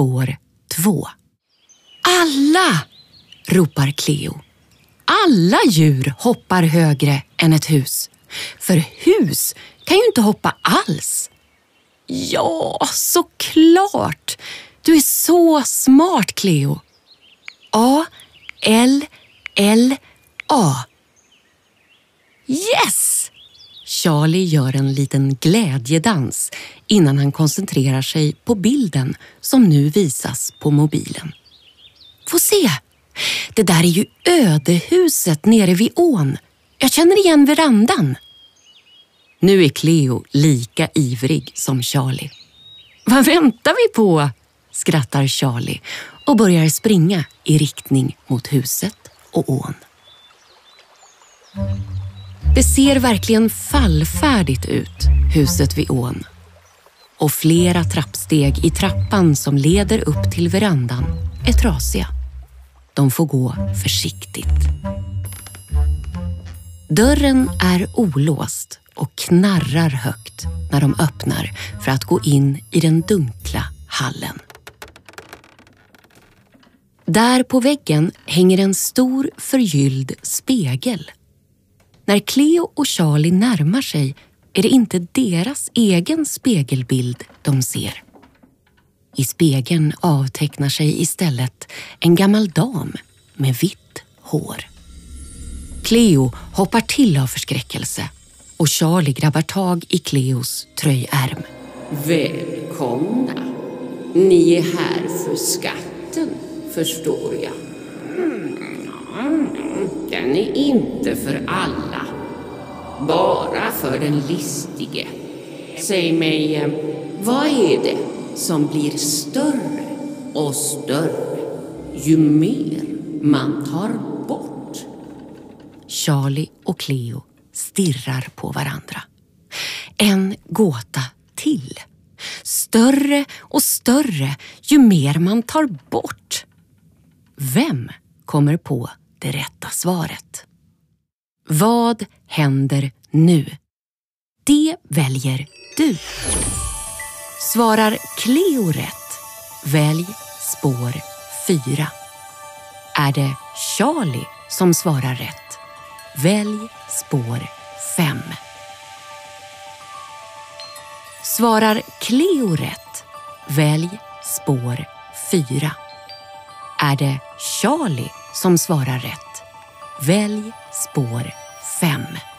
spår 2. Alla! ropar Cleo. Alla djur hoppar högre än ett hus. För hus kan ju inte hoppa alls. Ja, såklart! Du är så smart, Cleo. A, L, L, A. Charlie gör en liten glädjedans innan han koncentrerar sig på bilden som nu visas på mobilen. Få se! Det där är ju ödehuset nere vid ån. Jag känner igen verandan. Nu är Cleo lika ivrig som Charlie. Vad väntar vi på? skrattar Charlie och börjar springa i riktning mot huset och ån. Det ser verkligen fallfärdigt ut, huset vid ån. Och flera trappsteg i trappan som leder upp till verandan är trasiga. De får gå försiktigt. Dörren är olåst och knarrar högt när de öppnar för att gå in i den dunkla hallen. Där på väggen hänger en stor förgylld spegel. När Cleo och Charlie närmar sig är det inte deras egen spegelbild de ser. I spegeln avtecknar sig istället en gammal dam med vitt hår. Cleo hoppar till av förskräckelse och Charlie grabbar tag i Cleos tröjärm. Välkomna. Ni är här för skatten, förstår jag. Mm, den är inte för alla. Bara för den listige. Säg mig, eh, vad är det som blir större och större ju mer man tar bort? Charlie och Cleo stirrar på varandra. En gåta till. Större och större ju mer man tar bort. Vem kommer på det rätta svaret? Vad händer nu? Det väljer du. Svarar Cleo rätt, välj spår 4. Är det Charlie som svarar rätt, välj spår 5. Svarar Cleo rätt, välj spår 4. Är det Charlie som svarar rätt, välj spår 5.